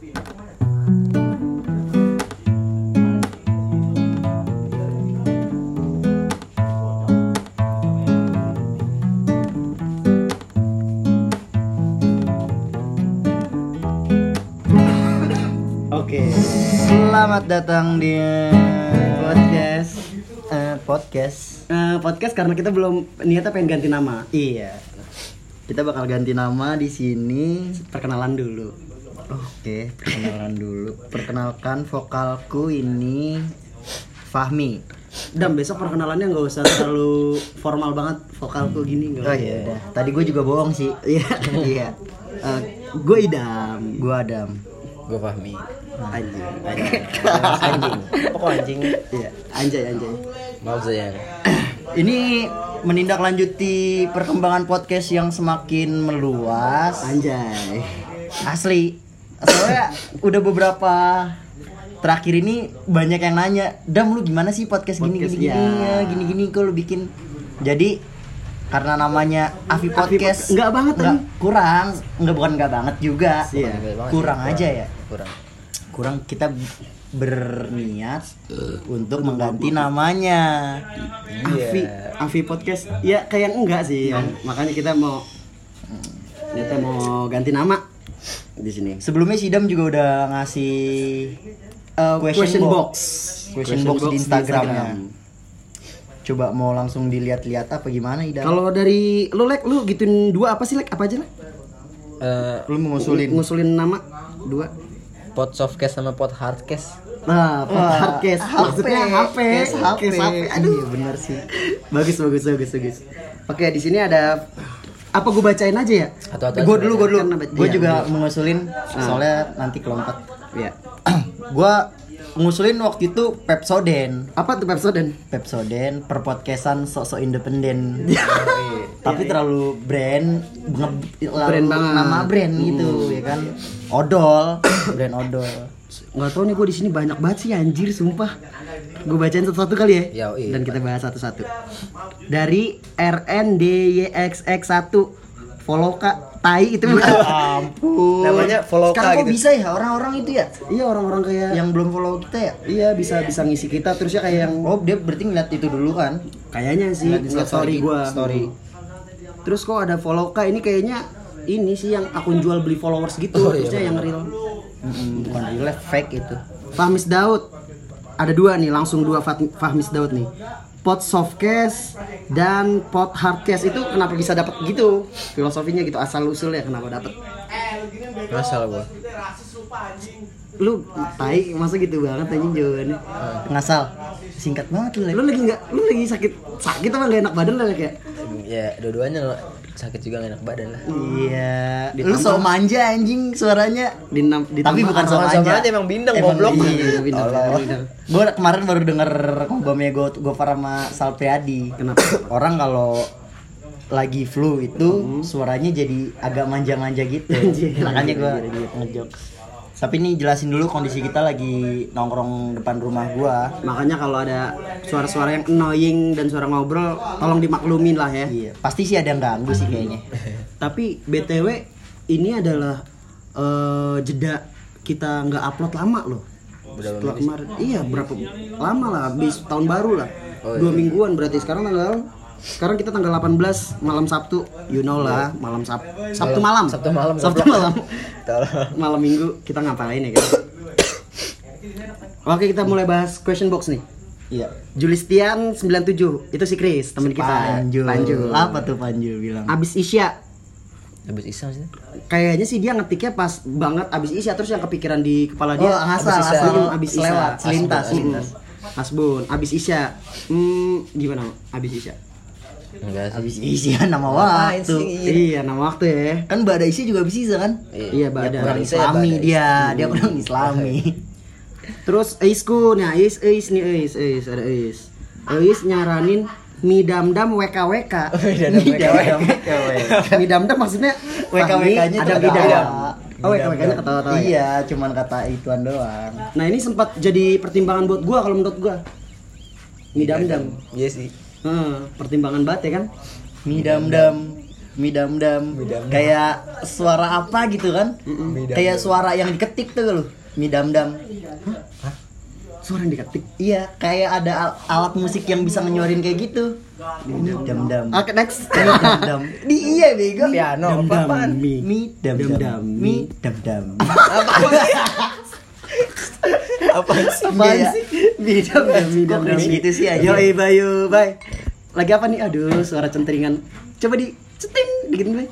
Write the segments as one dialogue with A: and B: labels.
A: Oke, selamat datang di
B: podcast
A: eh, podcast.
B: Eh, podcast karena kita belum niatnya pengen ganti nama
A: Iya, kita bakal ganti nama di sini.
B: perkenalan dulu
A: Oke, perkenalan dulu. Perkenalkan vokalku ini Fahmi.
B: dan besok perkenalannya nggak usah terlalu formal banget vokalku gini nggak
A: Oh iya, udah. Tadi gue juga bohong sih.
B: iya
A: iya.
B: Eh, gue idam
A: Gue Adam.
C: Gue Fahmi
B: anjing
C: Anjing Pokok anjing
B: iya anjay anjay
C: Maaf sayang
A: Ini menindaklanjuti perkembangan podcast yang semakin meluas.
B: anjay
A: Asli. Soalnya udah beberapa terakhir ini banyak yang nanya, "Dam lu gimana sih podcast gini
B: Podcast,
A: gini gini
B: ya.
A: ya, gini gini kok lu bikin?" Jadi karena namanya Avi Podcast
B: Pod- nggak banget,
A: nggak
B: Am.
A: kurang nggak bukan nggak banget juga
B: Iya.
C: Nggak banget
A: kurang
C: sih,
A: aja ya
C: Kurang
A: kurang kita berniat untuk mengganti namanya
B: Avi Avi podcast ya kayak enggak sih ya. makanya kita mau kita mau ganti nama di sini
A: sebelumnya Sidam juga udah ngasih
B: Eh,
A: Question
B: question,
A: box.
B: box.
A: question, box, di Instagramnya coba mau langsung dilihat-lihat apa gimana Ida
B: Kalau dari lu lek lu gituin dua apa sih lek apa aja lek?
C: Eh,
A: lu mau ngusulin
B: Ngusulin nama dua.
C: Pot softcase sama pot hardcase
B: Nah, hardcase maksudnya HP,
A: case HP.
B: Case HP.
A: Aduh,
B: Aduh, bener sih. Bagus bagus bagus bagus. Oke, di sini ada apa gue bacain aja ya?
C: Atau-atau
A: gue dulu gue dulu gue
B: iya,
A: juga
B: iya.
A: mau ngusulin soalnya nanti kelompat
B: Ya.
A: gue ngusulin waktu itu Pepsoden
B: Apa tuh Pepsodent?
A: Pepsoden per podcastan sok-sok independen
B: Iya,
A: tapi terlalu brand nge-
B: Brand banget.
A: nama brand gitu ya kan odol brand odol
B: Nggak tahu nih gue di sini banyak banget sih anjir sumpah. Gue bacain satu-satu kali ya.
C: Ya, iya.
B: Dan kita bahas satu-satu. Dari RNDYXX1 follow kak tai itu bukan
A: ampun
C: Namanya follow
A: sekarang kok
C: gitu
A: bisa ya orang-orang itu ya
B: iya orang-orang kayak
A: yang belum follow kita ya
B: iya bisa bisa ngisi kita terusnya kayak yang
A: oh dia berarti ngeliat itu dulu kan
B: Kayaknya sih
A: Ngeliat
B: story
A: story-
B: gua.
A: story.
B: Terus kok ada follow kak ini kayaknya ini sih yang akun jual beli followers gitu.
C: Oh, iya,
B: Terusnya yang real.
A: Mm-mm, bukan real life, fake itu
B: Fahmis Daud. Ada dua nih, langsung dua Fahmis Daud nih. Pot softcase dan pot hardcase itu kenapa bisa dapat gitu? Filosofinya gitu asal usulnya kenapa dapat?
C: Masalah gue
B: Lu tai masa gitu banget anjing jawabannya.
A: ngasal singkat banget lu.
B: Lu lagi nggak lu lagi sakit sakit apa nggak enak badan lah kayak?
C: Ya dua-duanya lo sakit juga gak enak badan lah
A: iya lu so manja anjing suaranya Tapi bukan
C: Sama-sama
A: aja.
C: aja emang bindeng,
A: Emang
C: goblok.
A: iya.
B: Bindeng.
A: gue kemarin baru denger ngobamnya gue Gofar sama Salpriadi
B: Kenapa?
A: orang kalau lagi flu itu suaranya jadi agak manja-manja gitu makanya gue ngejok tapi ini jelasin dulu kondisi kita lagi nongkrong depan rumah gua.
B: Makanya kalau ada suara-suara yang annoying dan suara ngobrol, tolong dimaklumin lah ya.
A: iya pasti sih ada yang ganggu sih kayaknya.
B: Tapi BTW ini adalah eh, jeda kita nggak upload lama loh.
C: Udah
B: Setelah kemarin, iya berapa? Lama lah, habis tahun baru lah.
C: Oh,
B: Dua mingguan berarti. Sekarang tanggal sekarang kita tanggal 18 malam Sabtu, you know lah, malam Sab Sabtu malam.
C: Sabtu malam,
B: Sabtu malam. Malam minggu kita ngapain ya kan? Oke, kita mulai bahas question box nih.
A: iya.
B: Julistian 97 itu si Chris teman kita.
A: Panjul.
B: Panjul.
A: Apa tuh Panjul bilang?
B: Abis Isya.
C: Habis isya sih.
B: Kayaknya sih dia ngetiknya pas banget abis Isya terus yang kepikiran di kepala dia
A: Oh, ngasal,
B: abis Isya. Hmm, abis Isya.
A: Selewat, selintas, selintas.
B: Asbun abis Isya. Hmm, gimana abis Isya
C: Enggak sih.
A: Habis isian nama waktu.
B: iya nama waktu ya.
A: Kan Bada Isi juga bisa Isa kan?
B: Iya.
C: Ya, kurang
A: Orang
C: Isa ya,
A: Islami
C: Bada
A: dia. dia kurang Islami.
B: Terus Eisku nah Eis Eis nih Eis Eis ada Eis Eis nyaranin mie damdam WKWK mie damdam maksudnya
A: WKWK-nya
B: ada
A: ketawa.
B: oh WKWK-nya ketawa-tawa ya?
A: iya cuman kata ituan doang.
B: Nah ini sempat jadi pertimbangan buat gua kalau menurut gua. Mie damdam.
C: Iya sih
B: Hmm, pertimbangan banget ya kan?
A: mie dam dam Midam dam. Kayak suara apa gitu kan? Kayak suara yang diketik tuh lu. Midam dam.
B: Suara yang diketik.
A: Iya, kayak ada al- alat musik yang bisa ngenyuarin kayak gitu. Midam dam.
B: Oke, next.
A: Midam dam. Di iya bego.
C: Piano, apaan?
B: mi.
A: Mi dam
B: Dam-dam,
A: dam.
C: Apaan sih?
A: Iya.
B: sih? Midam dam, midam
A: Kok
B: dam.
A: cringe gitu sih, anjing?
B: Yoi, Bayu, bye. Lagi apa nih? Aduh, suara centringan. Coba di ceting dikit gue.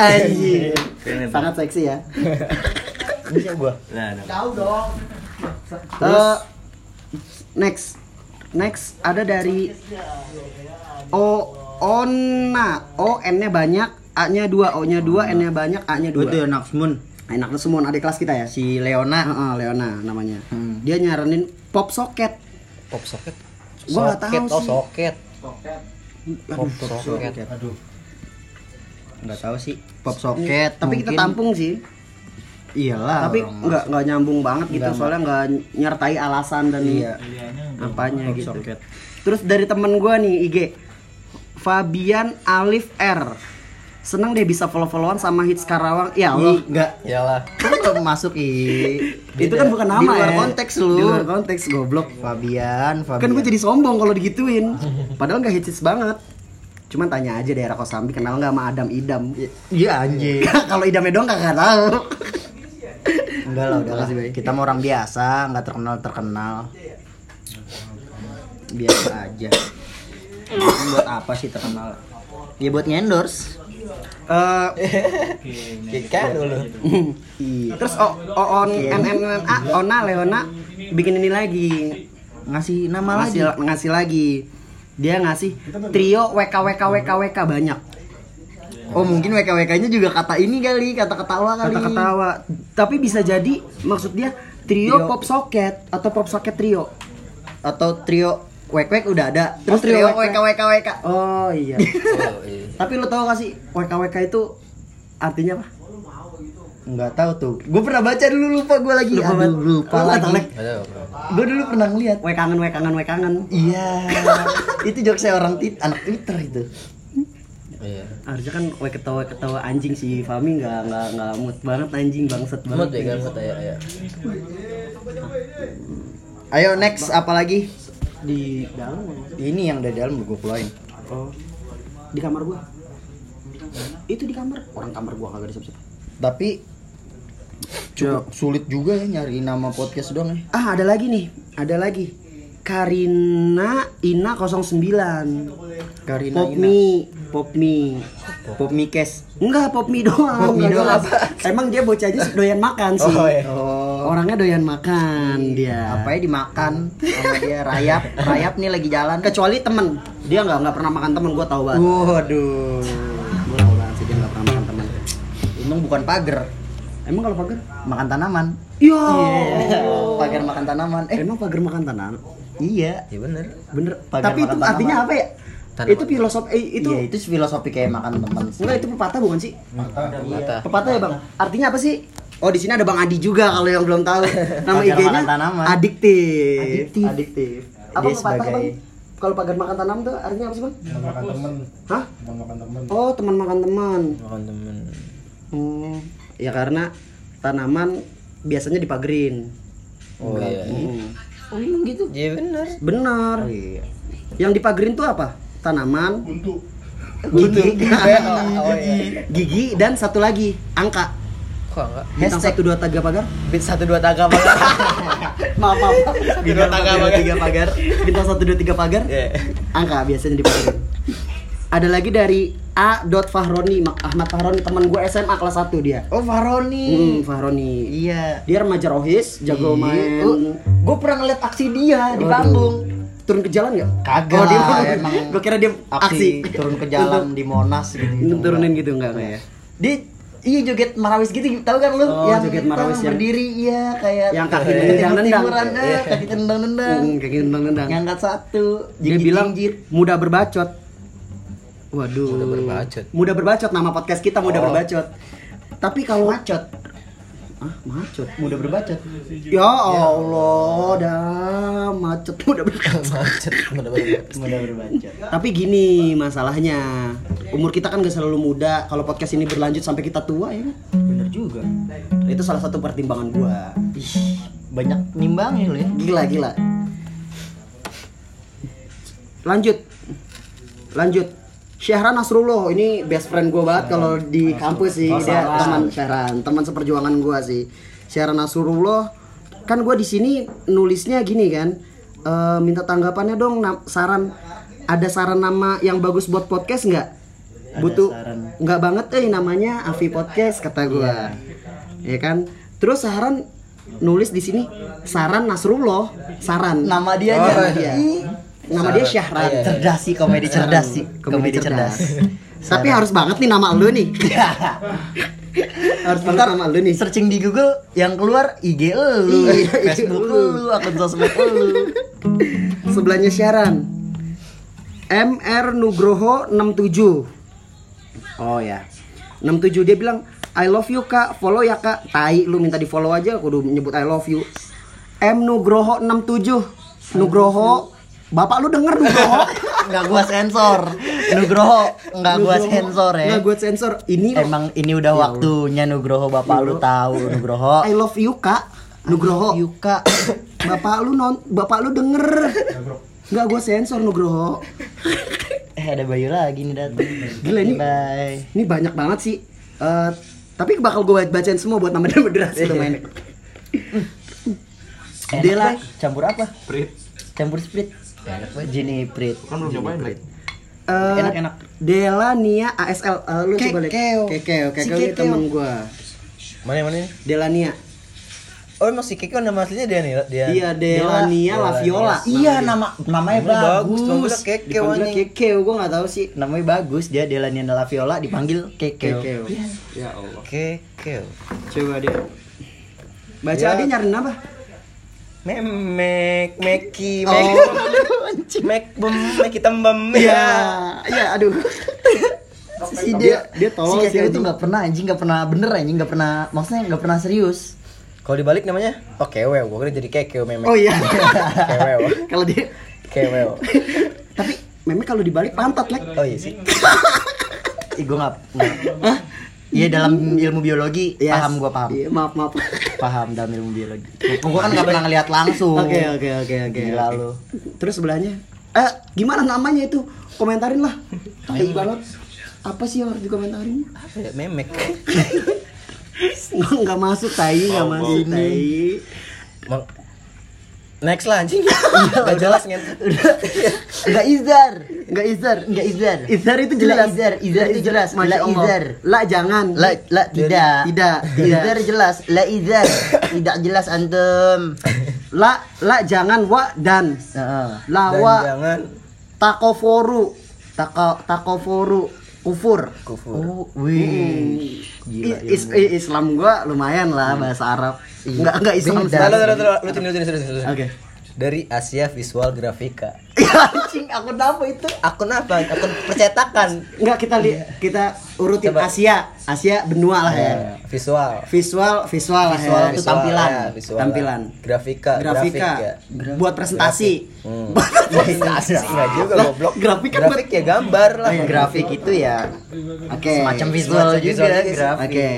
B: Anjir. Sangat seksi ya.
C: Bisa gua. Nah, nah.
B: Eh, next. Next ada dari O Ona. O N-nya banyak, A-nya 2, O-nya 2, N-nya banyak, A-nya 2.
A: Betul, anak semua.
B: Enak semua adik kelas kita ya.
A: Si Leona.
B: Heeh, Leona namanya.
A: Hmm.
B: Dia nyaranin pop socket.
C: Pop socket.
B: Gua nggak tahu
C: Socket, oh
B: sih.
C: soket. Pop socket.
A: Nggak tahu sih. Pop socket.
B: Tapi kita tampung sih.
A: Iyalah.
B: Tapi nggak nggak nyambung banget gitu
A: Nggak,
B: soalnya nggak nyertai alasan dan
A: Iya.
B: apanya gitu.
A: socket.
B: Terus dari temen gua nih IG Fabian Alif R. Seneng deh bisa follow-followan sama hits Karawang. Ya Allah.
A: Enggak.
C: Iyalah.
A: Kok masuk i
B: Itu kan bukan nama
A: Di luar
B: ya.
A: konteks lu.
B: Di luar konteks goblok.
A: Fabian, Fabian.
B: Kan gue jadi sombong kalau digituin. Padahal nggak hits banget. Cuman tanya aja daerah Kosambi kenal nggak sama Adam Idam.
A: Iya anjing.
B: kalau Idamnya dong kagak tahu.
A: Enggak lah, udah lah.
B: Bay.
A: Kita mau orang biasa, nggak terkenal terkenal. Biasa aja. Buat apa sih terkenal? Ya buat ngendorse.
B: Eh,
C: Kikan dulu.
A: Iya.
B: terus o, o on MMMA Ona Leona bikin ini lagi
A: Ngasih nama lagi.
B: ngasih ngasih lagi dia ngasih trio WK WK WK WK banyak
A: Oh mungkin WKWK-nya juga kata ini kali, kata ketawa kali.
B: kata ketawa tapi bisa jadi maksud dia trio,
A: Trio.
B: pop socket atau pop socket trio
A: Atau trio wek-wek udah ada. Terus
B: Oh, trio
A: trio
B: wek-wek.
A: WKWK.
B: oh iya
C: Oh, iya.
B: tapi lo tau gak sih WK WK itu artinya apa
A: Enggak tahu tuh. Gue pernah baca dulu lupa gue lagi.
B: Lupa
A: Aduh, lupa
B: Lu nggak
A: lagi.
C: Nggak.
A: Gue dulu pernah ngeliat.
B: W kangen W kangen W kangen
A: Iya. itu jokesnya orang tit anak Twitter itu.
C: Iya.
B: harusnya kan W ketawa ketawa anjing si Fami nggak nggak nggak mood banget anjing bangset
C: Mood
B: banget
C: ya kan, mood ya, ya.
A: Ayo next apa lagi?
B: Di dalam
A: Ini yang dari dalam gue keluarin.
B: oh di kamar gua itu di kamar orang kamar gua kagak ada siapa
A: Tapi cukup sulit juga ya nyari nama podcast doang ya.
B: ah ada lagi nih ada lagi Karina Ina 09
A: Karina
B: Pop
A: Ina.
B: Me Pop Me
A: Pop Mikes.
B: Enggak Pop Me doang
A: Pop Me
B: nggak
A: doang
B: jelas. Emang dia bocahnya doyan makan sih
C: Oh, iya.
A: Oh.
B: Orangnya doyan makan dia
A: Apa ya dimakan sama dia rayap. Rayap nih lagi jalan.
B: Kecuali temen Dia nggak nggak pernah makan temen gua tahu banget
A: Waduh.
B: Gua tahu banget sih dia nggak pernah makan temen
A: Untung bukan pagar,
B: Emang kalau pagar?
A: makan tanaman.
B: Yo.
A: Pagar makan tanaman. Eh,
B: Emang pagar makan tanah?
A: iya.
C: Iya bener.
B: Bener.
A: Pagar
B: Tapi itu
A: tanaman.
B: artinya apa ya?
C: Tanaman.
B: Itu filosofi eh, itu
A: Iya, itu filosofi kayak makan teman.
B: enggak itu pepatah bukan sih?
C: Mata.
B: Pepatah ya, Bang. Artinya apa sih? Oh, di sini ada Bang Adi juga kalau yang belum tahu. Nama IG-nya adiktif.
A: Adiktif.
B: Adiktif. Apa
A: Dia sebagai-
B: Bang? Kalau pagar makan tanam tuh artinya apa sih, Bang?
D: makan temen
B: Hah?
D: teman makan temen
B: Oh, teman makan teman.
C: Makan temen.
B: Oh, ya karena tanaman biasanya dipagerin.
C: Oh iya.
B: Hmm.
A: Oh, emang gitu.
C: Iya bener.
B: Benar.
A: Oh iya.
B: Yang dipagerin tuh apa? Tanaman,
D: untuk
B: gigi,
C: Oh iya.
B: gigi dan satu lagi angka.
C: Kok enggak?
B: Bintang
A: Hashtag.
B: satu dua tiga pagar.
C: Bit satu dua taga apa?
B: Maaf maaf.
C: Bintang
B: dua,
C: pagar.
B: tiga pagar. Bintang satu dua tiga pagar.
C: Iya.
B: Angka biasanya dipagerin. Ada lagi dari A. Fahroni Mak- Ahmad Fahroni teman gue SMA kelas 1 dia.
A: Oh, Faroni.
B: Hmm, Fahroni.
A: Iya.
B: Dia remaja rohis, jago main.
A: gue pernah ngeliat aksi dia di panggung.
B: Turun ke jalan nggak?
A: Kagak
B: Oh, dia
A: lah, emang
B: Gue kira dia
A: Aksi,
B: aksi,
A: turun ke jalan di Monas gitu.
B: Untuk turunin gitu enggak enggak ya?
A: Dia iya joget marawis gitu, tahu kan lu?
B: Oh, joget marawis yang-
A: berdiri iya kayak
B: Yang kaki nendang-nendang.
A: eh,
C: Iya.
A: kaki tendang-nendang.
B: Hmm, kayak gitu nendang.
A: Ngangkat satu,
B: Dia bilang
A: jinjit.
B: mudah berbacot. Waduh.
C: Mudah berbacot.
B: Mudah berbacot nama podcast kita mudah
C: Oh.
B: berbacot. Tapi kalau
A: Macot.
B: Ah macet.
A: Mudah berbacot.
B: ya Allah dah macet. Udah berkata
C: Macet.
A: Mudah berbacot.
B: tapi gini masalahnya. Umur kita kan gak selalu muda. Kalau podcast ini berlanjut sampai kita tua ya kan?
A: Bener juga.
B: itu salah satu pertimbangan gua.
A: Ih, banyak nimbangnya lo ya.
B: gila gila. Lanjut. Lanjut Syahran Nasrullah ini best friend gue banget kalau di kampus sih.
A: Oh,
B: dia teman Syahran teman seperjuangan gue sih. Syahran Nasrullah kan gue di sini nulisnya gini kan eh, minta tanggapannya dong saran. Ada saran nama yang bagus buat podcast nggak? Butuh nggak banget eh namanya Avi Podcast kata gue ya kan? Terus Syahran nulis di sini saran Nasrullah saran.
A: Nama dia
B: Oh,
A: aja.
B: iya. Nama dia Syahran
A: Cerdas sih komedi cerdas sih.
B: komedi,
A: Komedi
B: cerdas.
A: cerdas.
B: Tapi harus banget nih nama lu nih. harus banget nama lu nih.
A: searching di Google yang keluar IG lu,
B: Iya,
A: Facebook
B: iya.
A: lu, akun sosmed lu.
B: Sebelahnya Syaran. MR Nugroho 67. Oh ya. 67 dia bilang I love you kak, follow ya kak. Tai lu minta di follow aja, kudu nyebut I love you. M Nugroho 67. Nugroho, bapak lu denger Nugroho?
A: Enggak gua sensor. Nugroho, enggak gua sensor ya.
B: Nggak gua sensor. Ini.
A: Emang ini udah waktunya Nugroho bapak lu tahu Nugroho.
B: I love you kak. Nugroho.
A: Yuka.
B: Bapak lu non, bapak lu denger. Enggak gue sensor Nugroho.
A: Eh ada Bayu lagi nih datang.
B: Gila, ini-
A: Bye.
B: Ini banyak banget sih. Eh, tapi bakal gue bacain semua buat nama dan moderasi lumayan. Dela.
A: Campur apa?
D: Prit.
A: Campur sprit. Enak banget. Gini prit.
D: Kan belum nyobain, Blake.
B: Eh,
A: Enak-enak.
B: Dela Nia ASL. Eh, lu coba lihat.
A: Kekeo.
B: Kekeo,
A: Si
B: Kekeo ini
A: Kekeo.
B: temen gue.
C: Mana yang mana ini?
B: Dela Nia.
C: Oh emang si Keke nama aslinya dia nih dia.
B: Iya, Dela Nia
C: Dela
B: Laviola.
A: Iya nama namanya
C: Namanya bagus,
A: bagus.
C: namanya Keke
B: Dipanggilnya
C: anjing.
B: Kekeo, gue gak tahu sih.
A: Namanya bagus dia Delania Della Viola dipanggil Keke.
B: Kekeo. Ya Allah.
C: Keke.
B: Coba dia. Baca
C: Ya.
B: dia nyariin apa?
C: Memek, Meki,
B: Oh.
C: Mek, Mek, bem, Meki tembem.
B: Iya, iya, aduh.
A: Si
B: Dia-
A: dia
B: dia tolol
A: si
B: sih,
A: Keke itu nggak pernah anjing nggak pernah bener anjing nggak pernah maksudnya nggak pernah serius.
C: Kalau dibalik namanya, oh kewew, gua kira jadi kekeo memek.
B: Oh iya.
C: Kewew,
B: Kalau dia
C: kewew.
B: tapi memang kalau dibalik pantat lek.
C: Oh iya sih.
A: Ih gue nggak. nggak. Iya dalam ilmu biologi
B: Yes.
A: paham gue paham.
B: Iya, maaf maaf.
A: Paham dalam ilmu biologi. Gue kan nggak pernah ngeliat langsung.
B: Oke oke oke oke.
A: Gila
B: oke.
A: lu.
B: Terus sebelahnya, eh gimana namanya itu? Komentarin lah. Tai banget. Apa sih yang harus dikomentarin?
C: Apa ya? Memek.
B: Nggak masuk tai, nggak masuk tai.
C: Next lah anjing. Gak jelas ngen.
A: Nggak izar. Nggak izar. Nggak izar.
B: Izar itu
A: La
B: jelas.
A: izar. Izar itu jelas. La izar.
B: La jangan.
A: La, la tidak.
B: Tidak, tidak.
A: Izar jelas. La izar. Tidak jelas antum.
B: La la jangan wa dan.
A: Heeh.
B: La
C: Dan
B: wa
C: jangan
B: takoforu. Tako takoforu kufur.
C: kufur.
A: Oh, wih. Gila.
B: Is- i- Islam gua lumayan lah bahasa Arab. Enggak enggak Islam.
A: Beda.
C: Lu lu lu sini.
B: Oke.
C: Dari Asia Visual Grafika.
A: Anjing, aku apa itu?
C: Akun apa? Akun percetakan.
B: Enggak kita li kita urutin
C: Coba.
B: Asia. Asia benua lah ya.
C: Eh, Visual.
B: Visual visual lah
A: Visual
B: ya.
A: itu tampilan.
C: ya, visual
B: Tampilan.
C: lah. Grafika,
B: Grafika.
C: grafik ya.
B: Buat presentasi.
C: Hmm. Presentasi enggak juga
B: Lah,
C: goblok.
B: grafik kan
C: grafik ya gambar lah.
B: Oh, iya,
A: Grafik itu ya
B: Oke.
A: semacam visual
C: Semacam
A: juga,
C: visual juga sih.
A: grafik.
B: Oke.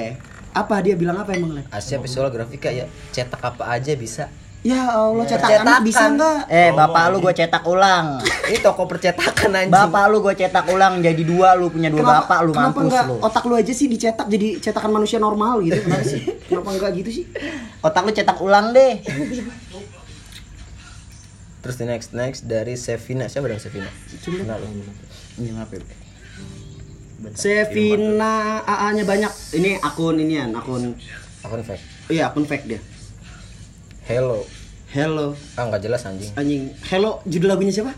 B: Apa dia bilang apa emang, Le?
C: Asia Visual Grafika ya cetak apa aja bisa.
B: Ya Allah, cetakan
C: Cetakan.
B: bisa enggak?
A: Eh, bapak lu gue cetak ulang.
C: Ini toko percetakan anjing.
A: Bapak lu gue cetak ulang jadi dua lu punya dua bapak lu
B: kenapa
A: mampus
B: enggak
A: lu.
B: otak lu aja sih dicetak jadi cetakan manusia normal gitu? Kenapa sih? Kenapa enggak gitu sih?
A: Otak lu cetak ulang deh.
C: Terus the next next dari Sevina. Siapa dong Sevina? Kenal lu.
A: Ini ngapain?
B: Sevina AA-nya banyak. Ini akun inian, akun
C: Akun fake.
B: iya akun fake dia.
C: Hello.
B: Hello
C: Ah nggak jelas anjing.
B: anjing. Hello judul lagunya siapa?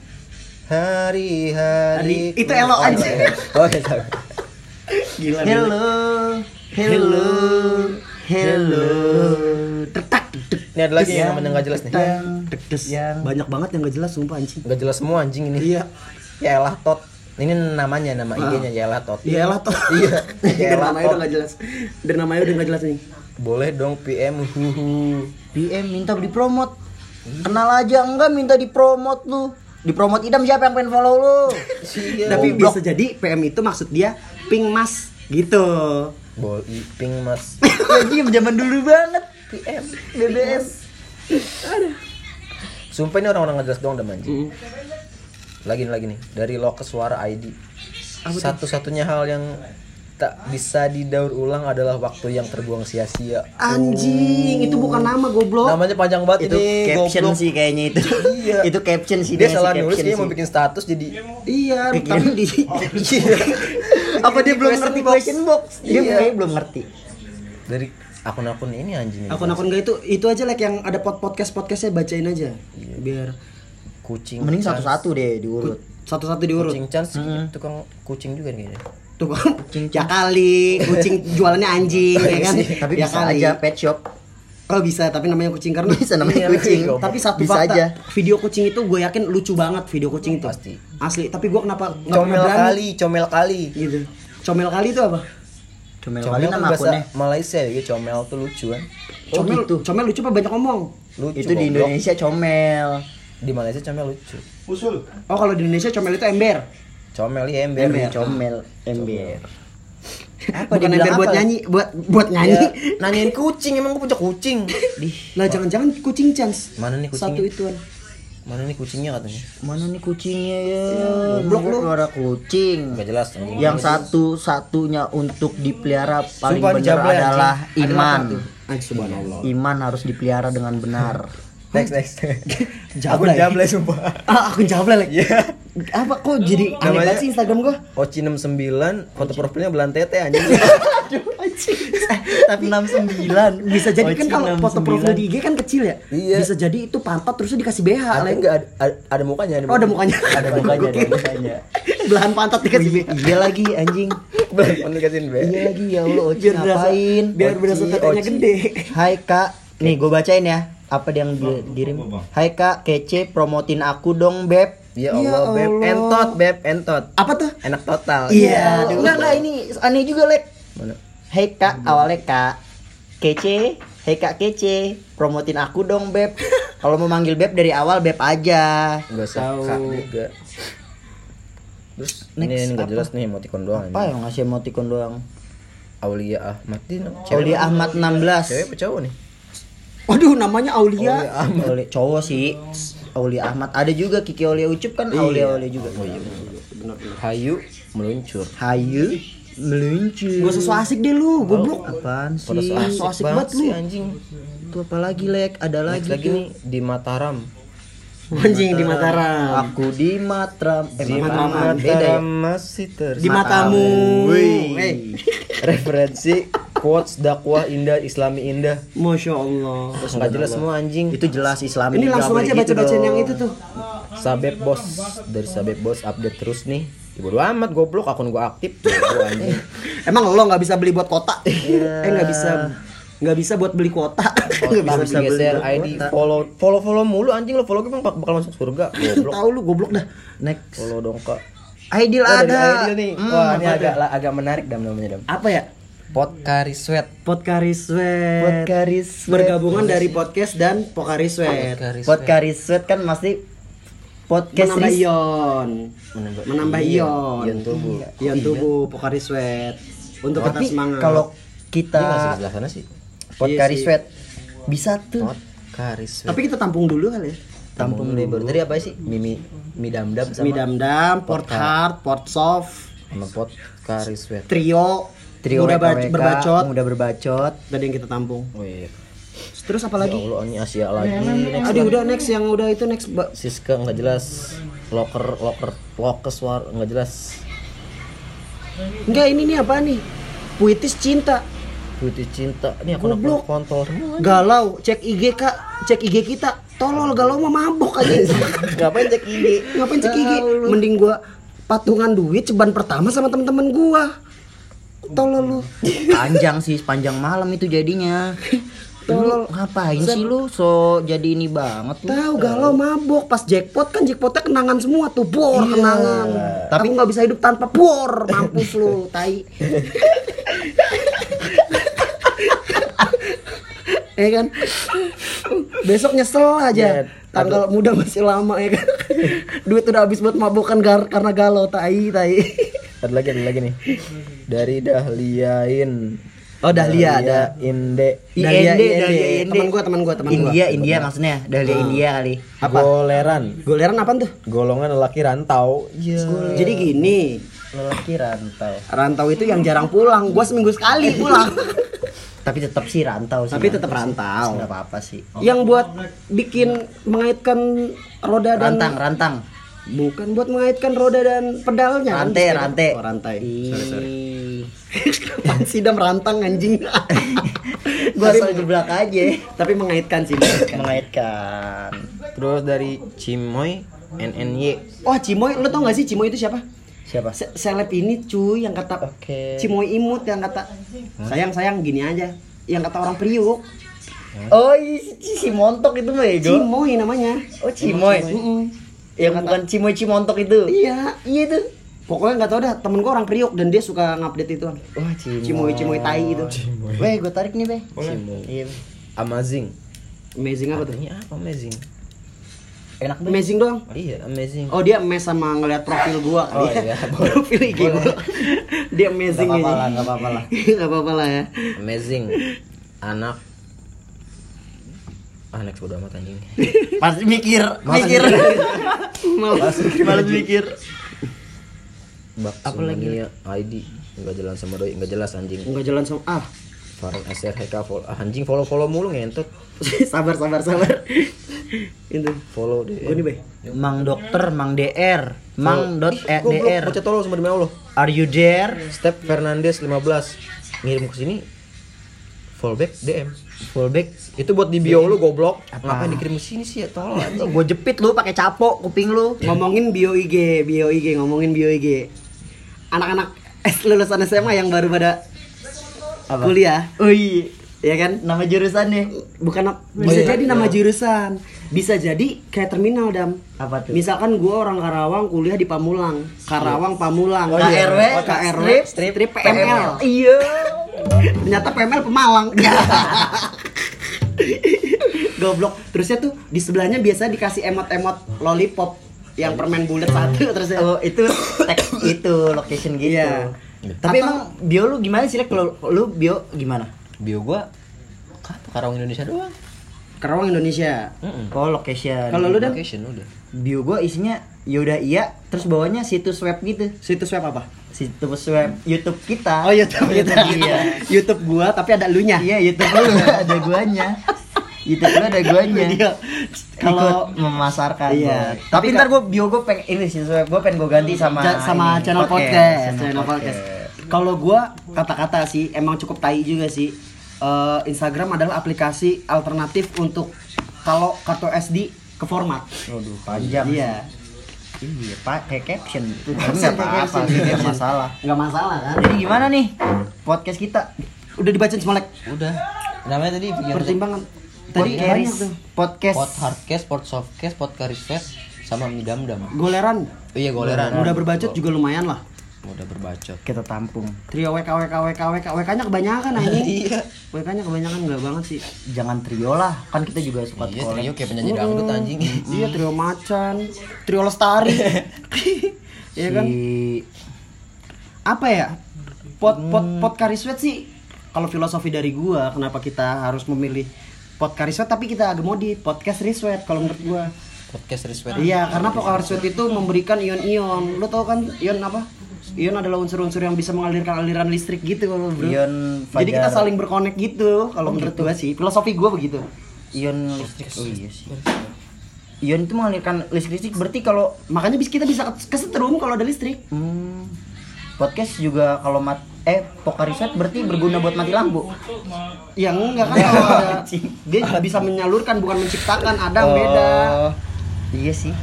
C: Hari hari.
B: Hari- itu Elo, anjing.
C: Oh iya. tahu.
B: Gila.
A: Hello. Hello. Hello.
B: Tetak
C: Ini ada lagi yang namanya nggak jelas nih.
A: Yang-
B: Banyak banget yang gak jelas sumpah anjing.
C: Nggak jelas semua anjing ini.
B: Iya.
C: Ya elah tot. Ini namanya nama IG-nya ya elah tot.
B: Iya toh.
C: Iya. Ya
B: namanya udah gak jelas. Dari namanya udah gak jelas nih.
C: Boleh dong PM huhu.
A: PM minta dipromot. Kenal aja enggak minta dipromot lu. Dipromot idam siapa yang pengen follow lu?
B: Tapi
A: Goblok.
B: bisa jadi PM itu maksud dia ping mas gitu.
C: Bol ping mas.
A: Anjing zaman dulu banget. PM BBS.
C: Sumpah ini orang-orang ngejelas doang udah manji. Lagi nih lagi nih dari Lokes Suara ID. Satu-satunya hal yang tak bisa didaur ulang adalah waktu yang terbuang sia-sia.
B: Anjing, itu bukan nama goblok.
C: Namanya panjang banget
A: Itu
C: ini
A: caption
C: goblok.
A: sih kayaknya itu.
C: Iya.
A: itu caption sih
C: Dia salah nulis dia mau bikin status jadi
B: Iya, tapi di
A: Apa dia
C: Di
A: belum ngerti
C: box.
A: question box? Dia
C: Iya.
A: kayaknya belum ngerti.
C: dari akun-akun ini anjing. ini.
B: akun-akun gak itu itu aja like yang ada pod podcast podcastnya bacain aja biar
C: kucing.
A: Mending satu-satu deh diurut.
B: satu-satu diurut
C: Kucing chance tukang kucing juga nih kayaknya.
B: Tuh kan ya kali kucing jualannya anjing ya kan
A: Tapi
B: ya
A: bisa
B: kali.
A: aja pet shop.
B: oh bisa tapi namanya kucing karena
A: Bisa namanya
C: Iya,
A: kucing.
B: tapi satu
A: bisa
B: fakta
A: aja.
B: video kucing itu gue yakin lucu banget video kucing itu
C: Pasti.
B: asli tapi gue kenapa nggak pernah
C: Comel
B: berani
C: kali, comel kali.
B: gitu comel kali itu apa
A: Comel kali
C: Comel kan
A: nama akunnya.
C: Malaysia ya, comel tuh lucu kan.
A: Oh,
B: comel
A: gitu.
B: comel lucu apa banyak ngomong
C: Lucu.
A: Itu di. Indonesia comel.
C: Di Malaysia comel lucu.
B: oh kalau di Indonesia comel itu ember
C: Comel ya ember.
A: Ember, comel, ember.
B: apa
A: dia
B: bukan ember buat
A: apa?
B: nyanyi buat buat
C: Ya,
B: nyanyi
C: nanyain kucing emang gue punya kucing.
B: lah jangan-jangan kucing chance
C: Mana nih kucingnya?
B: satu ituan
C: Mana nih kucingnya katanya?
A: Mana nih kucingnya ya?
B: goblok lu.
A: Suara kucing.
C: Gak jelas anjing.
A: Yang satu-satunya untuk dipelihara paling
C: Sumpah
A: benar
C: dijablay, anjing.
A: adalah iman.
B: ah subhanallah
A: Iman harus dipelihara dengan benar.
C: Next next. Aku jablay sumpah.
B: ah aku jablay lagi
C: Iya.
B: apa kok jadi aneh banget sih Instagram gua
C: Oci 69 foto profilnya belan tete anjing.
A: Tapi 69
B: bisa jadi kan kalau foto
A: 69.
B: profil di IG kan kecil ya
C: Iya.
B: bisa jadi itu pantat terusnya dikasih BH
C: ada enggak ada, ada, ada mukanya
B: oh ada mukanya
A: ada mukanya, ada mukanya.
B: belahan pantat dikasih BH
A: Iya lagi anjing.
C: Belan dikasihin be.
A: Iya lagi ya Allah Oci
B: biar berasa
A: ngapain?
B: biar berasa tetenya gede
A: Hai kak, nih gue bacain ya. Apa yang di dirim? Hai kak, kece promotin aku dong beb.
C: Ya
B: Ya
C: Allah, beb,
B: Allah.
C: entot, beb, entot.
B: apa tuh
C: Enak total.
A: Iya,
B: aduh.
A: enggak enggak ini aneh juga lek.
C: Mana?
A: Hai kak, awalnya kak, kece. Hai kak kece, promotin aku dong beb. Kalau mau manggil beb dari awal beb aja.
C: Enggak usah
B: Tahu.
C: kak juga. Terus
A: Next,
C: ini enggak jelas nih emoticon doang
A: Apa yang ngasih emoticon doang?
C: Aulia Ahmad ini
A: Aulia Ahmad 16.
C: Cewek apa cowok nih?
B: Waduh namanya Aulia
A: Aulia cowok sih. Aulia Ahmad ada juga Kiki Aulia Ucup kan Aulia Aulia juga. Oh iya.
C: Hayu meluncur.
A: Hayu meluncur.
B: gak usah so asik deh lu goblok
A: Apaan
C: Pada
A: sih?
C: so asik,
B: so asik
C: banget
B: lu.
C: anjing.
A: Itu apa lagi lek? Ada
C: Next
A: lagi,
C: lagi nih di Mataram.
B: anjing di Mataram
A: Aku di Matram. Eh,
C: Di
A: Matraman. Beda ya?
C: Mataram masih
B: di matamu
A: Wih.
B: eh
C: referensi quotes dakwah indah islami indah.
B: Masya Allah.
C: Terus nggak jelas semua anjing.
A: Itu jelas Islami.
B: ini langsung aja baca bacain
A: dong.
B: yang itu tuh.
C: Sabep bos dari sabep bos update terus nih. Ya, bodo amat goblok akun gua aktif. Anjing
B: emang lo nggak bisa beli buat kota? Eh nggak bisa. Nggak bisa buat beli kuota
C: Nggak
A: bisa
C: bisa
A: beli
C: geser
A: kuota.
C: ID follow follow follow mulu anjing. Lo follow gue bang bakal masuk surga. Goblok.
B: Tahu lu goblok dah.
A: Next.
C: follow dong kak.
A: Aidil
C: Oh, dari
A: ada.
C: Aidil nih.
A: Hmm,
C: wah ini agak agak menarik dam namanya dam.
B: Apa ya
C: Potkari sweat.
B: Podcari Sweat.
A: Podkari Sweat.
B: bergabungan dari podcast dan Pokari Sweat.
C: Potkari sweat.
A: Kan pasti podcast
B: menambah
A: ris-
B: ion.
C: Menambah-
B: menambah
C: iya,
B: ion.
C: Ion tubuh.
B: ion tubuh Pokari Sweat. Untuk tetap
A: Tapi
B: semangat.
A: kalau
C: masih
A: kita
C: sebelah sana sih.
A: Podkari
B: Iya.
A: Sweat bisa tuh.
C: Potkari sweat.
B: Tapi kita tampung dulu kali ya.
A: Tampung
C: lebar tadi apa sih? Mimi mi dam dam sama
B: Mi Damdam, Port Hard, Port Soft,
C: sama Potkari sweat.
B: Trio,
A: trio
B: Muda
A: WKWK,
B: Berbacot.
A: muda berbacot.
B: Tadi yang kita tampung.
C: Wih,
B: terus apa
C: ya
B: lagi
C: Allah ini Asia lagi. next
B: aduh udah next yang udah itu next Mbak.
C: Siska nggak jelas. Locker locker locker suara nggak jelas.
B: Enggak ini nih apa nih? Puitis cinta.
C: Putih cinta. Ini aku
B: Goblok.
C: kontol?
B: Galau cek IG kak. Cek IG kita. Tolol galau mah mabok aja.
C: Ngapain cek IG
B: ngapain cek IG mending gua patungan duit ceban pertama sama temen-temen gua tolol lu.
A: Panjang sih panjang malam itu jadinya. Lu ngapain sih lu? So jadi ini banget
B: tahu galau mabok. Pas jackpot kan jackpotnya kenangan semua tuh bor kenangan. Tapi nggak bisa hidup tanpa bor mampus lu tai. Ya kan? Besok nyesel aja.
C: Ya,
B: tanggal muda masih lama ya kan? Duit udah habis buat mabokan gar karena galau tai tai
C: Ada lagi ada lagi nih. Dari Dahliain.
B: Oh, Dahlia, ada.
C: Inde.
B: Dahlia
A: IND,
B: IND.
A: Dahlia IND.
B: Teman gua, teman gua, teman gua.
A: India India maksudnya Dahlia India kali
B: Apa?
C: Goleran.
B: goleran apa tuh
C: Golongan lelaki rantau. Iya.
B: jadi gini
C: Lelaki rantau.
B: rantau itu yang jarang pulang gua seminggu sekali pulang
A: tapi tetap sih rantau sih
B: tapi tetap rantau
A: nggak apa-apa sih
B: yang buat bikin mengaitkan roda dan
A: rantang rantang
B: bukan buat mengaitkan roda dan pedalnya kan,
A: rantai
B: sepeda.
A: rantai.
B: Oh, rantai. Sorry sorry.
A: Ih.
B: Apaan sih dam rantang anjing.
A: Gua asal geblak aja.
B: tapi mengaitkan sih
A: mengaitkan.
C: Terus dari Cimoy NNY.
B: oh Cimoy lo tau gak sih Cimoy itu siapa?
A: Siapa?
B: Se- seleb ini cuy yang kata
A: Oke.
B: Cimoy imut yang kata sayang sayang gini aja. Yang kata orang Priuk.
A: Oh i- si montok itu mah ya?
B: Cimoy namanya.
A: Oh cimoy.
B: Mm-mm.
A: Yang bukan cimoy cimontok itu
B: iya
A: iya tuh
B: pokoknya nggak tau dah temen gua orang Priuk dan dia suka ngupdate itu
A: wah
B: Cimoy Cimoy tai itu
A: Weh, gue tarik nih, Be.
C: Cimoy.
A: Iya.
C: Amazing.
B: amazing apa tuh
C: apa amazing?
A: Enak banget.
B: amazing doang
C: Iya, amazing.
B: Oh dia mes sama ngeliat profil gua kali
C: Oh,
B: ya.
C: iya, boleh.
B: profil IG gua. dia amazing
A: Gak apa-apa
B: ini.
A: lah, gak apa-apa lah.
B: Gak apa-apa lah ya.
C: Amazing. Anak Ah, next udah amat anjing.
A: Pasti mikir, mikir.
B: Malas.
A: Malas mikir.
C: Bak
A: Apa lagi?
C: Sumania ID enggak jalan sama doi, enggak jelas anjing.
B: Enggak jalan sama ah.
C: Farhan SR HK follow ah, anjing follow-follow mulu ngentot.
B: sabar sabar sabar. Itu.
C: Follow deh.
B: Gua nih, Bay.
A: Mang dokter, Mang DR, Mang dot e-
C: Goblok,
A: DR.
C: Baca tolol sama demi Allah.
A: Are you there?
C: Step Fernandes 15 ngirim ke sini fallback DM
A: Fullback.
C: itu buat di bio lu goblok
A: Apa?
C: ngapain dikirim ke sini sih ya tolol anjing
A: Gue jepit lu pakai capok kuping lu.
B: Ngomongin bio IG, bio IG, ngomongin bio IG. Anak-anak lulusan SMA yang baru pada
A: Apa?
B: kuliah,
A: Oh iya.
B: ya kan?
A: Nama jurusannya.
B: Bukan ap- bisa
C: iya.
B: jadi nama
C: Iya.
B: jurusan. Bisa jadi kayak terminal, Dam.
A: Apa tuh?
B: Misalkan gua orang Karawang kuliah di Pamulang. Karawang Pamulang.
A: Oh, iya.
B: KRW,
A: Oh,
B: KRW,
A: strip,
B: strip,
A: strip,
B: PML.
A: Iya.
B: Ternyata PML Pemalang. Goblok. Terusnya tuh di sebelahnya biasa dikasih emot-emot lollipop yang permen bulat satu terusnya.
A: Oh, itu teks itu location gitu.
B: Iya.
A: Tapi
B: Atau-
A: emang bio lu gimana sih? Kalau lu bio gimana?
C: bio gua apa Karawang Indonesia doang
B: Karawang Indonesia.
C: Mm-mm.
A: Oh, location.
B: Kalau lu
C: location udah
A: bio gua isinya yaudah iya terus bawahnya situs web gitu
B: situs web apa?
A: Situs web YouTube kita
B: Oh YouTube, YouTube.
A: iya
B: YouTube gua tapi ada lunya.
A: iya YouTube lu ada guanya YouTube lu ada guanya kalau memasarkan
B: Iya.
A: Tapi
B: Tapi
A: ntar gua bio gua pengen ini situs web gua pengen gua ganti sama
B: Ja- sama
A: ini,
B: channel podcast,
A: channel
B: channel podcast. Kalau gua kata-kata sih emang cukup tai juga sih. Eh, Instagram adalah aplikasi alternatif untuk kalau kartu SD ke format.
A: Waduh, panjang
B: Iya.
A: Iya pakai caption itu nggak apa-apa nggak
B: caption.
A: masalah
B: Nggak masalah kan?
A: jadi gimana nih podcast kita
B: Udah dibacain Smolek.
C: udah namanya tadi
B: Pertimbangan. Tadi
A: podcast
B: banyak tuh.
A: podcast
C: pot hardcase pot softcase pot karisfest sama midam dam
B: Goleran.
C: oh iya goleran
B: Mudah berbacot juga lumayan lah.
C: Udah berbacot.
A: Kita tampung.
B: Trio WK WK WK WK WK-nya kebanyakan anjing.
C: iya.
B: WK-nya kebanyakan enggak banget sih.
A: jangan trio lah. Kan kita juga suka
C: iya trio kayak penyanyi dangdut anjing.
B: Iya, trio macan, trio lestari. Iya kan? Apa ya? Pot pot pot kariswet sih. Kalau filosofi dari gua kenapa kita harus memilih pot kariswet tapi kita agak mau di podcast riswet kalau menurut gua.
C: Podcast respect
B: iya karena pot kariswet itu memberikan ion-ion. Lo tau kan ion apa ion adalah unsur-unsur yang bisa mengalirkan aliran listrik gitu bro.
A: Ion
B: jadi kita
A: Fajar.
B: saling berkonek gitu kalau menurut gua sih. Filosofi gua begitu.
A: Ion listrik oh iya sih. Ion itu mengalirkan listrik berarti kalau
B: makanya bis- kita bisa kesetrum kalau ada listrik.
A: Hmm, podcast juga kalau mat eh pokariset berarti berguna buat mati lampu?
B: Ya enggak kan? Kalau ada dia bisa menyalurkan bukan menciptakan. Ada yang beda.
A: Oh, iya sih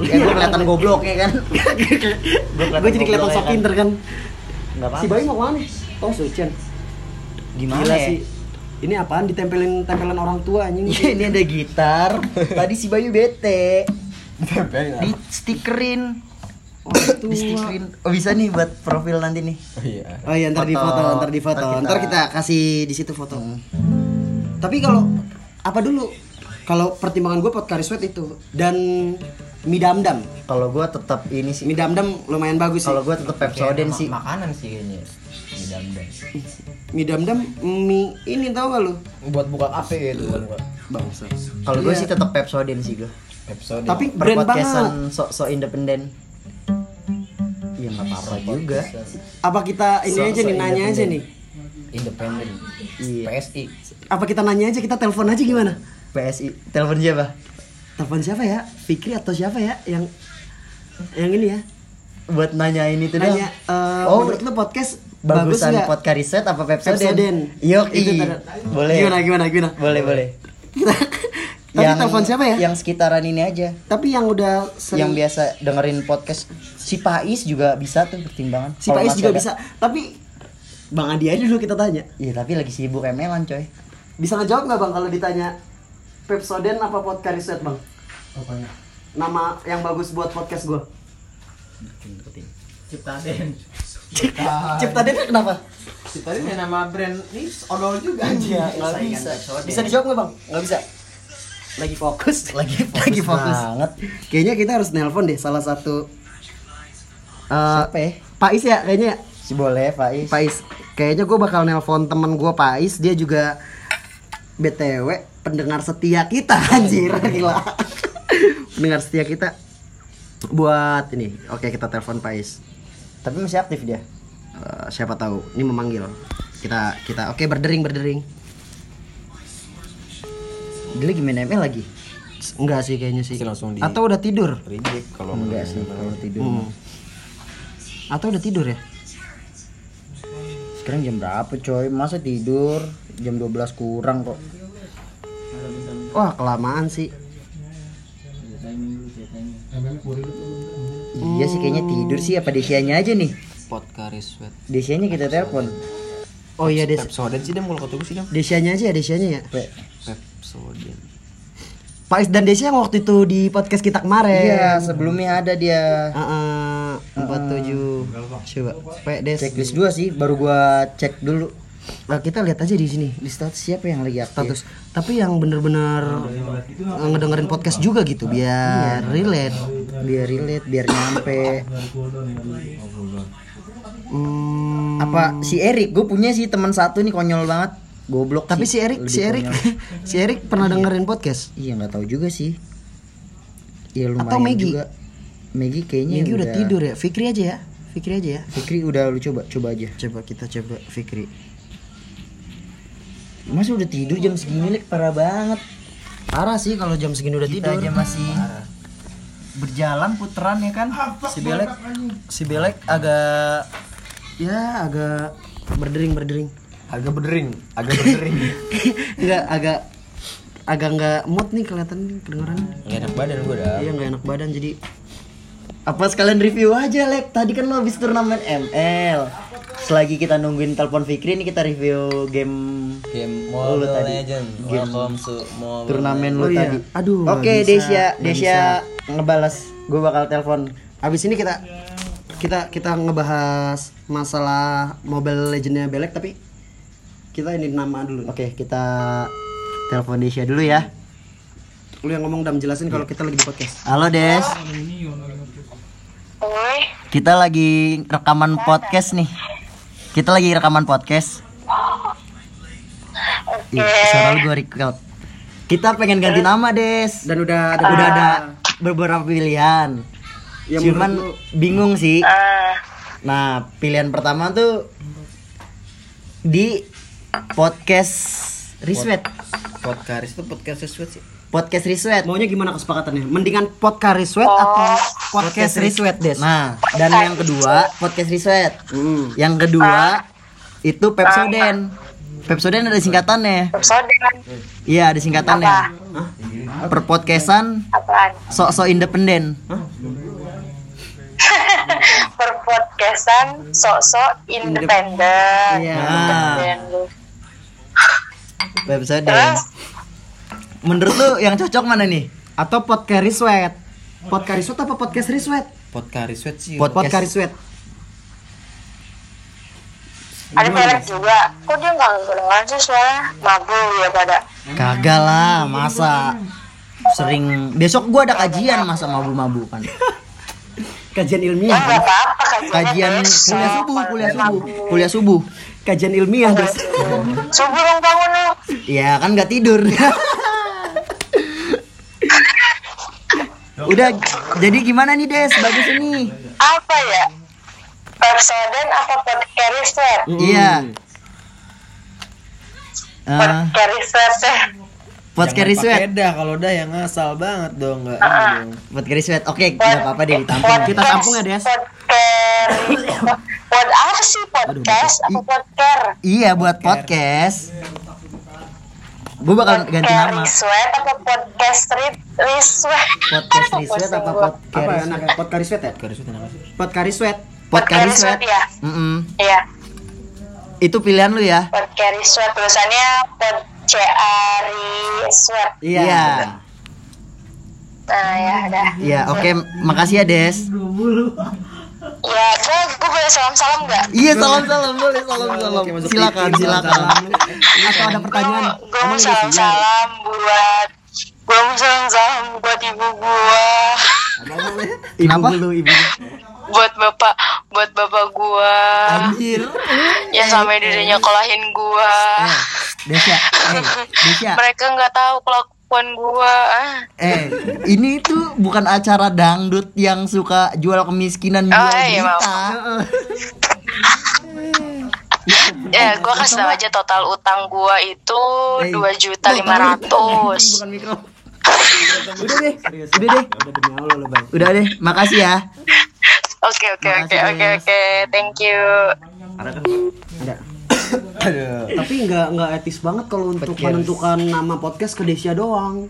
A: ya gue kelihatan goblok ya kan?
B: Gue jadi kelihatan sok
A: ya kan?
B: pinter kan? Si Bayu mau ke mana oh Sucian
A: gimana
B: Gila
A: ya?
B: sih. Ini apaan? Ditempelin tempelan orang tua anjing.
A: Iya, ini ada gitar. Tadi si Bayu bete. Di stikerin
B: orang
A: di stikerin oh bisa nih buat profil nanti nih.
C: Oh iya.
B: Oh iya ntar di
A: Foto.
B: foto ntar di foto.
A: Ntar kita-
B: ntar kita kasih di situ foto. Tapi kalau apa dulu? Kalau pertimbangan gue podcast sweat itu dan mie damdam.
A: Kalau gua tetap ini sih.
B: Mie damdam lumayan bagus sih.
A: Kalau gua tetap Pepsodent
C: Ma-
A: sih.
C: Makanan sih kayaknya. Di dalam
B: Mie damdam mie ini tau gak lu?
C: Buat buka kafe itu kan gua.
B: Bangsa.
A: Kalau gua
B: Iya.
A: sih tetap Pepsodent sih gua.
C: Episode.
B: Tapi brand banget.
A: Sok-sok independen. Ya nggak apa-apa juga.
B: Apa kita ini
C: So-
B: aja
C: so
B: nih nanya aja nih.
C: independen.
A: Iya.
C: PSI.
B: Apa kita nanya aja kita telepon aja gimana?
A: PSI. Telepon siapa?
B: Telepon siapa ya? Fikri atau siapa ya yang yang ini ya?
A: Buat nanya ini tuh
B: Nanya eh,
A: Oh,
B: menurut lu podcast bagus
A: Bagusan
B: nggak?
A: podcast riset apa
B: Itu tar-
A: boleh.
B: Gimana gimana gimana?
A: Boleh, boleh.
B: Tapi telepon siapa ya?
A: Yang sekitaran ini aja.
B: Tapi yang udah sering
A: Yang biasa dengerin podcast si Pais juga bisa tuh pertimbangan.
B: si Pais juga
A: ada.
B: bisa. Tapi Bang Adi aja dulu kita tanya.
A: Iya, tapi lagi sibuk emelan, coy.
B: Bisa ngejawab nggak Bang kalau ditanya Pepsodent apa podcast riset Bang? Nama yang bagus buat podcast gua.
C: Ciptaden.
B: Cipta Den kenapa?
C: Ciptaden ya nama brand ini odol juga
B: Iya, nggak bisa. Bisa dijawab nggak Bang? Nggak bisa. Lagi fokus.
A: Lagi fokus,
B: Lagi fokus.
A: banget.
B: Kayaknya kita harus nelpon deh salah satu eh
A: Siapa ya?
B: Pais ya kayaknya.
A: Si boleh, Pais.
B: Pais. Kayaknya gue bakal nelpon temen gue Pais. Dia juga BTW pendengar setia kita anjir gila. pendengar setia kita buat ini. Oke, kita telepon Pais.
A: Tapi masih aktif dia.
B: Eh, siapa tahu ini memanggil. Kita kita oke berdering berdering.
A: Dia lagi main ML lagi.
B: Enggak sih kayaknya sih.
C: Sih, langsung di-
B: Atau udah tidur?
C: Reject kalau
A: Enggak sih kalau tidur.
B: Hmm. Atau udah tidur ya?
A: Sekarang jam berapa, coy? Masa tidur? Jam 12 kurang kok.
B: Wah, kelamaan sih.
A: Iya sih kayaknya tidur sih apa Desianya aja nih.
C: podcast sweat.
A: Desianya kita telepon.
B: Oh iya, Des.
C: Pepsodent sih dia mulai kata gue sih dia.
B: Desianya aja ya, Desianya ya.
A: Pe-
C: Pepsodent.
B: Pais dan Desia yang waktu itu di podcast kita kemarin.
A: Iya, sebelumnya ada dia.
B: Heeh, empat tujuh. Coba, P Des.
A: Checklist dua sih, baru gua cek dulu.
B: Nah, kita lihat aja di sini
A: Di status siapa yang lagi aktif?
B: status. Tapi yang bener-bener ngedengerin podcast juga gitu, biar relate.
A: Biar relate, biar nyampe.
B: Hmm,
A: Apa si Erik? Gue punya sih teman satu nih konyol banget. Goblok
B: tapi si
A: sih,
B: Erik, si Erik, si Erik pernah dengerin podcast.
A: Iya nggak tahu juga sih. Iya lumayan
B: Atau Maggie?
A: juga. Maggie kayaknya
B: Minggu udah tidur ya. Fikri aja ya. Fikri aja ya.
A: Fikri udah lu coba coba aja.
B: Coba kita coba Fikri.
A: Masa udah tidur jam segini lek parah banget.
B: Parah sih kalau jam segini udah
A: Kita
B: tidur.
A: aja masih berjalan puteran ya kan.
B: Si Belek, si Belek agak ya agak berdering berdering.
C: Agak berdering, agak berdering.
B: Enggak agak agak nggak mood nih kelihatan nih kedengeran.
C: Gak enak badan gue dah.
B: Iya nggak enak badan jadi
A: Apa sekalian review aja lek? Tadi kan lo habis turnamen ML. Selagi kita nungguin telepon Fikri nih kita review game
C: Game
A: lu
C: Mobile
A: tadi.
C: Legend. Welcome to Mobile
A: turnamen
B: Oh
A: lo
B: iya.
A: tadi.
B: Aduh,
A: Oke, Desya,
B: nggak
A: Desya ngebalas. Gue bakal telepon.
B: abis ini kita kita kita ngebahas masalah Mobile Legendnya Belek tapi kita ini nama dulu.
A: Oke, kita telepon Desya dulu ya.
B: Lu yang ngomong dan jelasin kalau kita lagi di podcast.
A: Halo Des.
D: Oi,
A: Kita lagi rekaman podcast nih. Kita lagi rekaman podcast. Ih, suara lu gue record. Kita pengen ganti nama, Des.
B: Dan udah ada
A: Udah ada beberapa pilihan.
B: Yang
A: Cuman
B: menurut
A: bingung sih.
D: eh,
A: Nah, pilihan pertama tuh di podcast Riswet.
C: Podcast itu podcast sweat sih.
A: Podcast Riswet.
B: maunya gimana kesepakatannya? Mendingan podcast Riswet atau podcast Riswet, Des?
A: Nah, dan yang kedua podcast Riswet.
B: Hmm.
A: Yang kedua itu Pepsoden. Pepsoden ada singkatannya.
D: episode kan
A: Iya, ada singkatannya. Perpodcastan
D: apaan?
A: sok-sok independen.
D: Perpodcastan sok-sok independen.
B: Iya.
A: Pepsoden.
D: Terus?
A: Menurut lu yang cocok mana nih?
B: Atau podcast Riswet? Podcast Riswet apa podcast Riswet?
C: Podcast sweat sih.
A: Podcast.
B: Podcast Riswet.
D: Ada Felix juga. Kok dia nggak kedengeran sih suaranya? Mabuk ya pada.
A: Kagak lah, masa sering besok gua ada kajian masa mabu-mabukan.
B: Kajian
D: Ya
B: ilmiah.
D: apa-apa kajiannya
A: Kajian
D: besok.
A: kuliah subuh, kuliah subuh, kuliah subuh.
B: Kajian ilmiah, Des.
D: Subuh dong bangun lu.
A: Ya kan nggak tidur. Udah, jadi gimana nih Des? Bagus ini.
D: Apa ya? Pepsodent apa podcast sweat?
A: Iya. Eh,
D: Podcast
A: podcast sweat.
C: dah kalau dah yang ngasal banget dong nggak dong.
A: Podcast sweat. Oke, nggak apa-apa deh ditampung.
D: Podcast-
B: Kita tampung ya, Des.
D: Podcast. Pod apa sih podcast apa podcast?
A: Iya, buat podcast. Gue bakal ganti
D: Podcast
A: nama.
D: Sweat apa podcast Riswet?
A: Podcast Riswet apa
B: Apa
A: podcast?
B: enaknya? Pot kari sweat ya? Pot kari sweat.
A: Podcast
D: Sweat
A: sweat.
D: ya?
A: Mm-mm.
D: Iya.
A: Itu pilihan lu ya?
D: Podcast Sweat tulisannya pod C A R I Sweat.
A: Iya.
D: Nah ya udah.
A: Iya, oke, makasih ya Des.
D: Ya, gue gue boleh salam-salam nggak?
A: Iya, salam-salam boleh salam-salam. Silakan, silakan.
B: Atau ada pertanyaan?
D: Gue mau salam-salam buat gue mau salam-salam buat ibu gua,
A: Kenapa?
B: Ibu lu, ibu.
D: buat bapak, buat bapak gua,
A: Anjir.
D: yang sampai dirinya kolahin gua.
A: Eh, Desya, eh, Desya.
D: Mereka nggak tahu kelakuan gua. ah.
A: Eh, ini tuh bukan acara dangdut yang suka jual kemiskinan jual
D: Oh, iya,
A: berita.
D: Ya, gua kasih tau aja total utang gua itu
A: Eh,
D: dua juta lima ratus.
A: Bukan mikro. Udah deh, udah deh. Udah deh, makasih ya.
D: Oke oke oke oke oke, thank you.
B: Tapi nggak nggak etis banget kalau untuk
A: Podcast.
B: menentukan nama podcast ke Desia doang.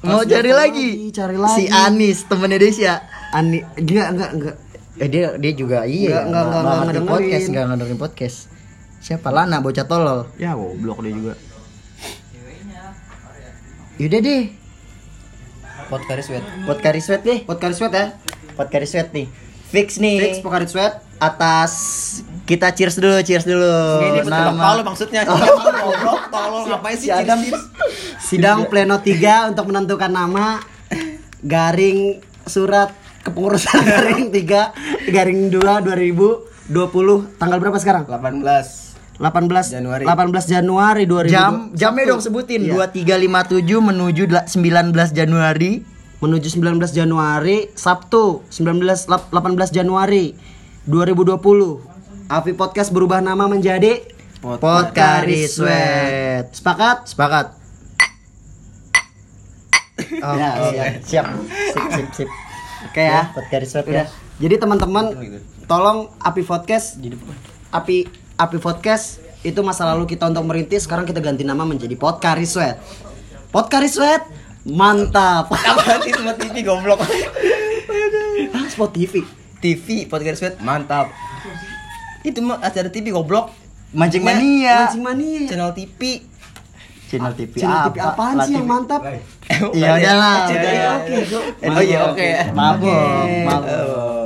A: Mau
B: Harus
A: cari
B: daftar
A: lagi?
B: Cari lagi.
A: Si Anis, temennya Desya.
B: Ani, dia enggak enggak.
A: Eh dia dia juga iya
B: Nggak, nggak, nggak, nggak ngedengerin.
A: podcast nggak ngedengerin podcast. Siapa Lana bocah tolol.
B: Ya goblok dia juga.
A: Yaudah deh,
C: Podcast sweat.
A: podcast sweat deh.
B: Podcast sweat ya.
A: Podcast sweat nih. Fix nih.
B: Fix podcast sweat.
A: Atas kita cheers dulu, cheers dulu.
C: Ini
A: Nama-
C: lu maksudnya. Goblok, tolol ngapain sih?
A: Si Adam.
B: Sidang pleno 3 untuk menentukan nama garing surat kepengurusan garing 3 garing 2 2020 tanggal berapa sekarang?
C: 18
B: 18
C: Januari.
B: 18 Januari 2020.
A: Jam jamnya dong sebutin.
B: Iya.
A: 2357 menuju dela- 19 Januari.
B: menuju 19 Januari Sabtu 19 lap- 18 Januari 2020 Avi Podcast berubah nama menjadi
A: Podcari Sweat.
B: Sepakat?
A: Sepakat. Oh,
B: Ya,
A: oh,
B: siap.
A: siap. Sip, sip.
B: Oke ya.
A: Podcari Sweat
B: Udah.
A: ya.
B: Jadi teman-teman tolong Api Podcast Api Api Podcast itu masa lalu kita untuk merintis sekarang kita ganti nama menjadi Podcari Sweat. Podcari Sweat mantap.
C: Apaan sih semua TV goblok
B: Spot TV.
C: TV podcast sweat mantap Itu mah acara TV goblok
A: Mancing
C: Ya,
A: mania.
B: Mancing mania.
C: Channel TV
A: Channel TV
B: Channel TV apaan sih yang mantap?
A: Iya udahlah. Udah.
C: Oh iya oke
A: mabuk.
C: Oh.